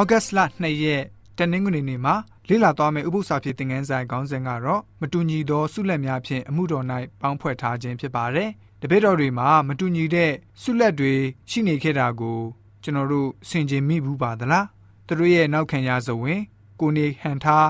ဩဂတ်စ်လ2ရက်တနင်္ဂနွေနေ့မှာလေ့လာသွားမယ့်ဥပုသ္စာဖြစ်သင်ခန်းစာခေါင်းစဉ်ကတော့မတူညီသောဆုလက်များဖြင့်အမှုတော်၌ပေါင်းဖွဲ့ထားခြင်းဖြစ်ပါတယ်။တပည့်တော်တွေမှာမတူညီတဲ့ဆုလက်တွေရှိနေခဲ့တာကိုကျွန်တော်တို့ဆင်ခြင်မိဘူးပါသလား။သူတို့ရဲ့နောက်ခံရဇဝင်ကိုနေဟန်ထား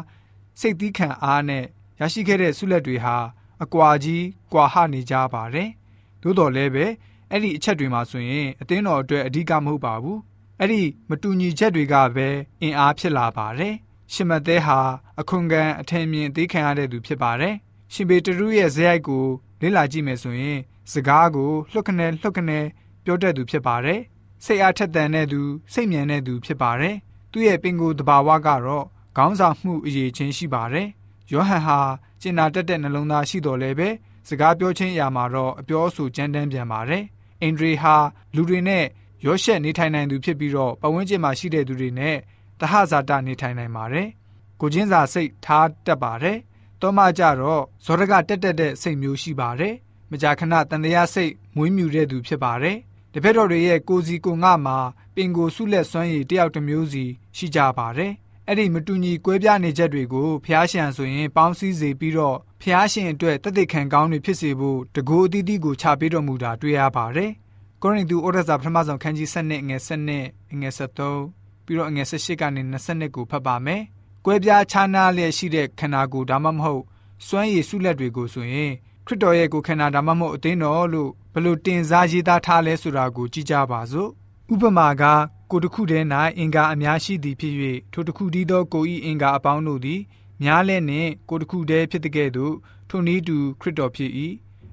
စိတ်သီးခံအားနဲ့ရရှိခဲ့တဲ့ဆုလက်တွေဟာအကွာကြီးကွာဟနေကြပါတယ်။သို့တော်လည်းပဲအဲ့ဒီအချက်တွေမှာဆိုရင်အသင်းတော်အတွက်အဓိကမဟုတ်ပါဘူး အဲ့ဒီမတူညီချက်တွေကပဲအင်အားဖြစ်လာပါတယ်ရှင်မသဲဟာအခွန်ကန်အထင်မြင်သိခံရတဲ့သူဖြစ်ပါတယ်ရှင်ပေတရုရဲ့ဇယိုက်ကိုလေ့လာကြည့်မယ်ဆိုရင်စကားကိုလှုပ်ခနဲလှုပ်ခနဲပြောတတ်သူဖြစ်ပါတယ်စိတ်အားထက်သန်တဲ့သူစိတ်မြန်တဲ့သူဖြစ်ပါတယ်သူ့ရဲ့ပင်ကိုယ်တဘာဝကတော့ခေါင်းဆောင်မှုအရေးချင်းရှိပါတယ်ယောဟန်ဟာကျင်နာတက်တဲ့နှလုံးသားရှိတော်လဲပဲစကားပြောချင်းအရာမှာတော့အပြောအဆိုကြမ်းတမ်းပြန်ပါတယ်အင်ဒရီဟာလူတွေနဲ့ ရောရှက်နေထိုင်နိုင်သူဖြစ်ပြီးတော့ပဝန်းကျင်မှာရှိတဲ့သူတွေနဲ့တဟဇာတနေထိုင်နိုင်ပါတယ်။ကိုချင်းစာစိတ်ထားတတ်ပါတယ်။တောမကြတော့ဇောရကတက်တက်တဲ့စိတ်မျိုးရှိပါတယ်။မကြာခဏတန်တရားစိတ်မွေးမြူတဲ့သူဖြစ်ပါတယ်။တပည့်တော်တွေရဲ့ကိုစီကိုငါမှာပင်ကိုဆုလက်စွမ်းရည်တယောက်တစ်မျိုးစီရှိကြပါတယ်။အဲ့ဒီမတူညီကွဲပြားနေချက်တွေကိုဖျားရှံဆိုရင် ပေါင်းစည်းစေပြီးတော့ဖျားရှင်အတွက်တသက်ခံကောင်းတွေဖြစ်စေဖို့တကူအသီးသီးကိုချပေးတော်မူတာတွေ့ရပါတယ်။ ကောရိန္သုဩရစာပထမဆုံးခန်းကြီး7နဲ့ငယ်7နဲ့ငယ်73ပြီးတော့ငယ်18ကနေ22ကိုဖတ်ပါမယ်။ကွဲပြားခြားနားလျက်ရှိတဲ့ခန္ဓာကိုယ်ဒါမှမဟုတ်စွမ်းရည်စုလက်တွေကိုဆိုရင်ခရစ်တော်ရဲ့ကိုယ်ခန္ဓာဒါမှမဟုတ်အသင်းတော်လို့ဘယ်လိုတင်စားရေးသားထားလဲဆိုတာကိုကြည့်ကြပါစို့။ဥပမာကကိုတစ်ခုတည်း၌အင်္ဂါအများရှိသည်ဖြစ်၍ထိုတစ်ခုတည်းသောကိုဤအင်္ဂါအပေါင်းတို့သည်များလဲနှင့်ကိုတစ်ခုတည်းဖြစ်တဲ့ကဲ့သို့ထိုနည်းတူခရစ်တော်ဖြစ်၏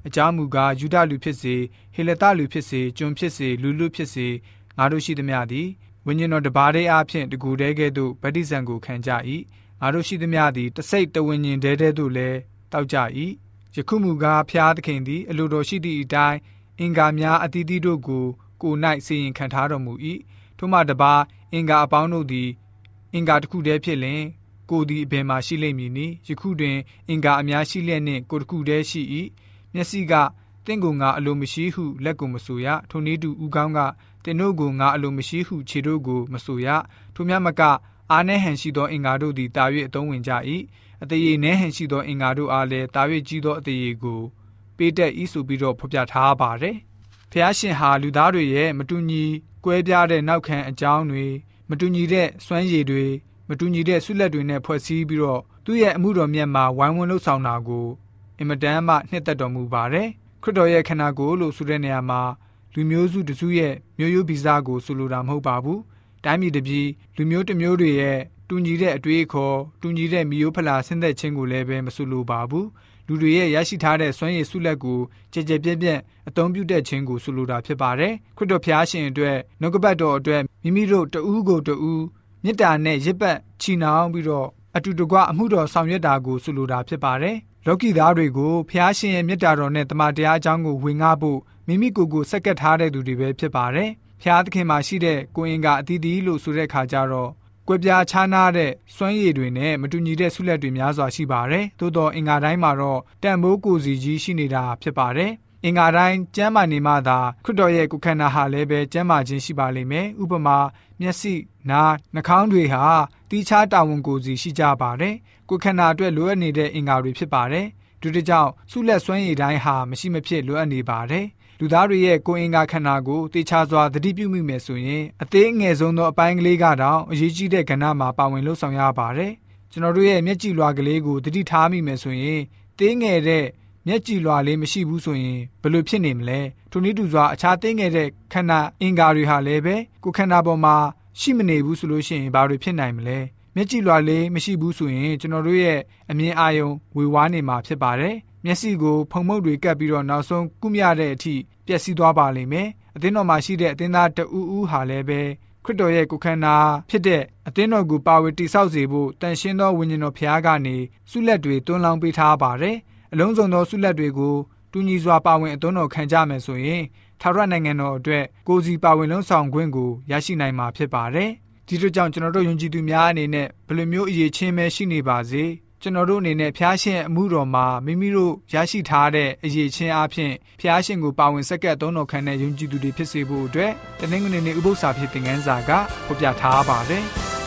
အကြောင်းမူကားယူဒလူဖြစ်စေဟေလတလူဖြစ်စေကျွန်ဖြစ်စေလူလူဖြစ်စေငါတို့ရှိသမျှသည်ဝိညာဉ်တော်တပါးတည်းအားဖြင့်တကူတည်းကဲ့သို့ဗတ္တိဇံကိုခံကြ၏ငါတို့ရှိသမျှသည်တစိတ်တဝိညာဉ်တည်းတည်းသို့လည်းတောက်ကြ၏ယခုမူကားဖျားသခင်သည်အလိုတော်ရှိသည့်အတိုင်းအင်္ဂါများအသီးသီးတို့ကိုကို၌စီရင်ခံထားတော်မူ၏ထို့မှတပါအင်္ဂါအပေါင်းတို့သည်အင်္ဂါတစ်ခုတည်းဖြစ်လျင်ကိုသည်အဘယ်မှာရှိလိမ့်မည်နည်းယခုတွင်အင်္ဂါအများရှိလျက်နှင့်ကိုတစ်ခုတည်းရှိ၏ မျက်စိကတင့်ကိုငါအလိုမရှိဟုလက်ကိုမဆိုရထိုနည်းတူဥကောင်းကတင်တို့ကိုငါအလိုမရှိဟုခြေတို့ကိုမဆိုရထိုမြတ်မကအာနှဲဟန်ရှိသောအင်္ဂါတို့သည်တာ၍အသုံးဝင်ကြ၏အတရေနှဲဟန်ရှိသောအင်္ဂါတို့အားလည်းတာ၍ကြီးသောအတရေကိုပေးတတ်၏ဆိုပြီးတော့ဖော်ပြထားပါတယ်ဖျားရှင်ဟာလူသားတွေရဲ့မတူညီကွဲပြားတဲ့နောက်ခံအကြောင်းတွေမတူညီတဲ့စွမ်းရည်တွေမတူညီတဲ့ဆုလက်တွေနဲ့ဖွဲ့စည်းပြီးတော့သူ့ရဲ့အမှုတော်မြတ်မှာဝိုင်းဝန်းလှုပ်ဆောင်တာကို အင်မတန်မှနှစ်သက်တော်မူပါတယ်ခရစ်တော်ရဲ့ခန္ဓာကိုယ်လို့ဆိုတဲ့နေရာမှာလူမျိုးစုတစုရဲ့မျိုးရိုးဗီဇကိုဆိုလိုတာမဟုတ်ပါဘူးတိုင်းပြည်တစ်ပြည်လူမျိုးတစ်မျိုးတွေရဲ့တူညီတဲ့အတွေ့အခေါ်တူညီတဲ့မိယိုးဖလာဆင်းသက်ခြင်းကိုလည်းပဲမဆိုလိုပါဘူးလူတွေရဲ့ရရှိထားတဲ့စွမ်းရည်စုလက်ကိုကြည်ကြဲပြည့်ပြည့်အသုံးပြုတဲ့ခြင်းကိုဆိုလိုတာဖြစ်ပါတယ်ခရစ်တော်ဖျားရှင်အတွက်နှုတ်ကပတ်တော်အတွက်မိမိတို့တဦးကိုတဦးမေတ္တာနဲ့ရစ်ပတ်ချီနှောင်ပြီးတော့အတူတကွအမှုတော်ဆောင်ရွက်တာကိုဆိုလိုတာဖြစ်ပါတယ် လောကီသားတွေကိုဖျားရှင်ရဲ့မေတ္တာတော်နဲ့တမန်တရားအကြောင်းကိုဝင်ငှဖို့မိမိကိုယ်ကိုစက္ကပ်ထားတဲ့သူတွေပဲဖြစ်ပါတယ်။ဖျားသခင်မှာရှိတဲ့ကိုရင်ကအတီးတီးလို့ဆိုတဲ့ခါကျတော့ကွဲပြားခြားနားတဲ့စွမ်းရည်တွေနဲ့မတူညီတဲ့ဆုလက်တွေများစွာရှိပါတယ်။သို့တော့အင်္ဂါတိုင်းမှာတော့တန်မိုးကိုစီကြီးရှိနေတာဖြစ်ပါတယ်။ အင်္ဂါတိုင်းကျမ်းမာနေမှသာခရစ်တော်ရဲ့ကိုယ်ခန္ဓာဟာလည်းပဲကျမ်းမာခြင်းရှိပါလိမ့်မယ်။ဥပမာမျက်စိ၊နား၊နှာခေါင်းတွေဟာတီးခြားတာဝန်ကိုစီရှိကြပါတယ်။ကိုယ်ခန္ဓာအတွက်လိုအပ်နေတဲ့အင်္ဂါတွေဖြစ်ပါတယ်။ဒုတိယကြောင့်ဆုလက်စွမ်းရည်တိုင်းဟာမရှိမဖြစ်လိုအပ်နေပါတယ်။လူသားတွေရဲ့ကိုယ်အင်္ဂါခန္ဓာကိုတေချာစွာသတိပြုမိမယ်ဆိုရင်အသေးငယ်ဆုံးသောအပိုင်းကလေးကတော့အရေးကြီးတဲ့ကဏ္ဍမှာပါဝင်လှုပ်ဆောင်ရပါတယ်။ကျွန်တော်တို့ရဲ့မျက်ကြည်လွှာကလေးကိုသတိထားမိမယ်ဆိုရင်သေးငယ်တဲ့ မျက်ကြည်လွှာလေးမရှိဘူးဆိုရင်ဘယ်လိုဖြစ်နေမလဲထိုနည်းတူစွာအခြားသေးငယ်တဲ့ခန္ဓာအင်္ဂါတွေဟာလည်းပဲကိုယ်ခန္ဓာပေါ်မှာရှိမနေဘူးဆိုလို့ရှိရင်ဘာတွေဖြစ်နိုင်မလဲမျက်ကြည်လွှာလေးမရှိဘူးဆိုရင်ကျွန်တော်တို့ရဲ့အမြင်အာရုံဝေဝါးနေမှာဖြစ်ပါတယ်မျက်စိကိုဖုံမှုန့်တွေကပ်ပြီးတော့နောက်ဆုံးကုမြတဲ့အထိပျက်စီးသွားပါလိမ့်မယ်အသင်းတော်မှာရှိတဲ့အသင်းသားတဦးဦးဟာလည်းပဲခရစ်တော်ရဲ့ကိုယ်ခန္ဓာဖြစ်တဲ့အသင်းတော်ကိုပါဝေတိဆောက်စေဖို့တန်ရှင်းသောဝိညာဉ်တော်ဖျားကနေဆုလက်တွေတွန်းလောင်းပေးထားပါတယ် အလုံးစုံသောဆုလက်တွေကိုတူညီစွာပါဝင်အသွန်းတော်ခံကြမယ်ဆိုရင်ထာဝရနိုင်ငံတော်အတွက်ကိုစီပါဝင်လုံးဆောင်ခွင့်ကိုရရှိနိုင်မှာဖြစ်ပါတယ်ဒီတို့ကြောင့်ကျွန်တော်တို့ယုံကြည်သူများအနေနဲ့ဘယ်လိုမျိုးအရေးချင်းပဲရှိနေပါစေကျွန်တော်တို့အနေနဲ့ဖျားရှင်အမှုတော်မှာမိမိတို့ရရှိထားတဲ့အရေးချင်းအဖြစ်ဖျားရှင်ကိုပါဝင်ဆက်ကပ်သုံးတော်ခံတဲ့ယုံကြည်သူတွေဖြစ်စေဖို့အတွက်တနင်္ဂနွေနေ့ဥပုသ္စာဖြစ်တဲ့ငန်းစာကဖော်ပြထားပါတယ်။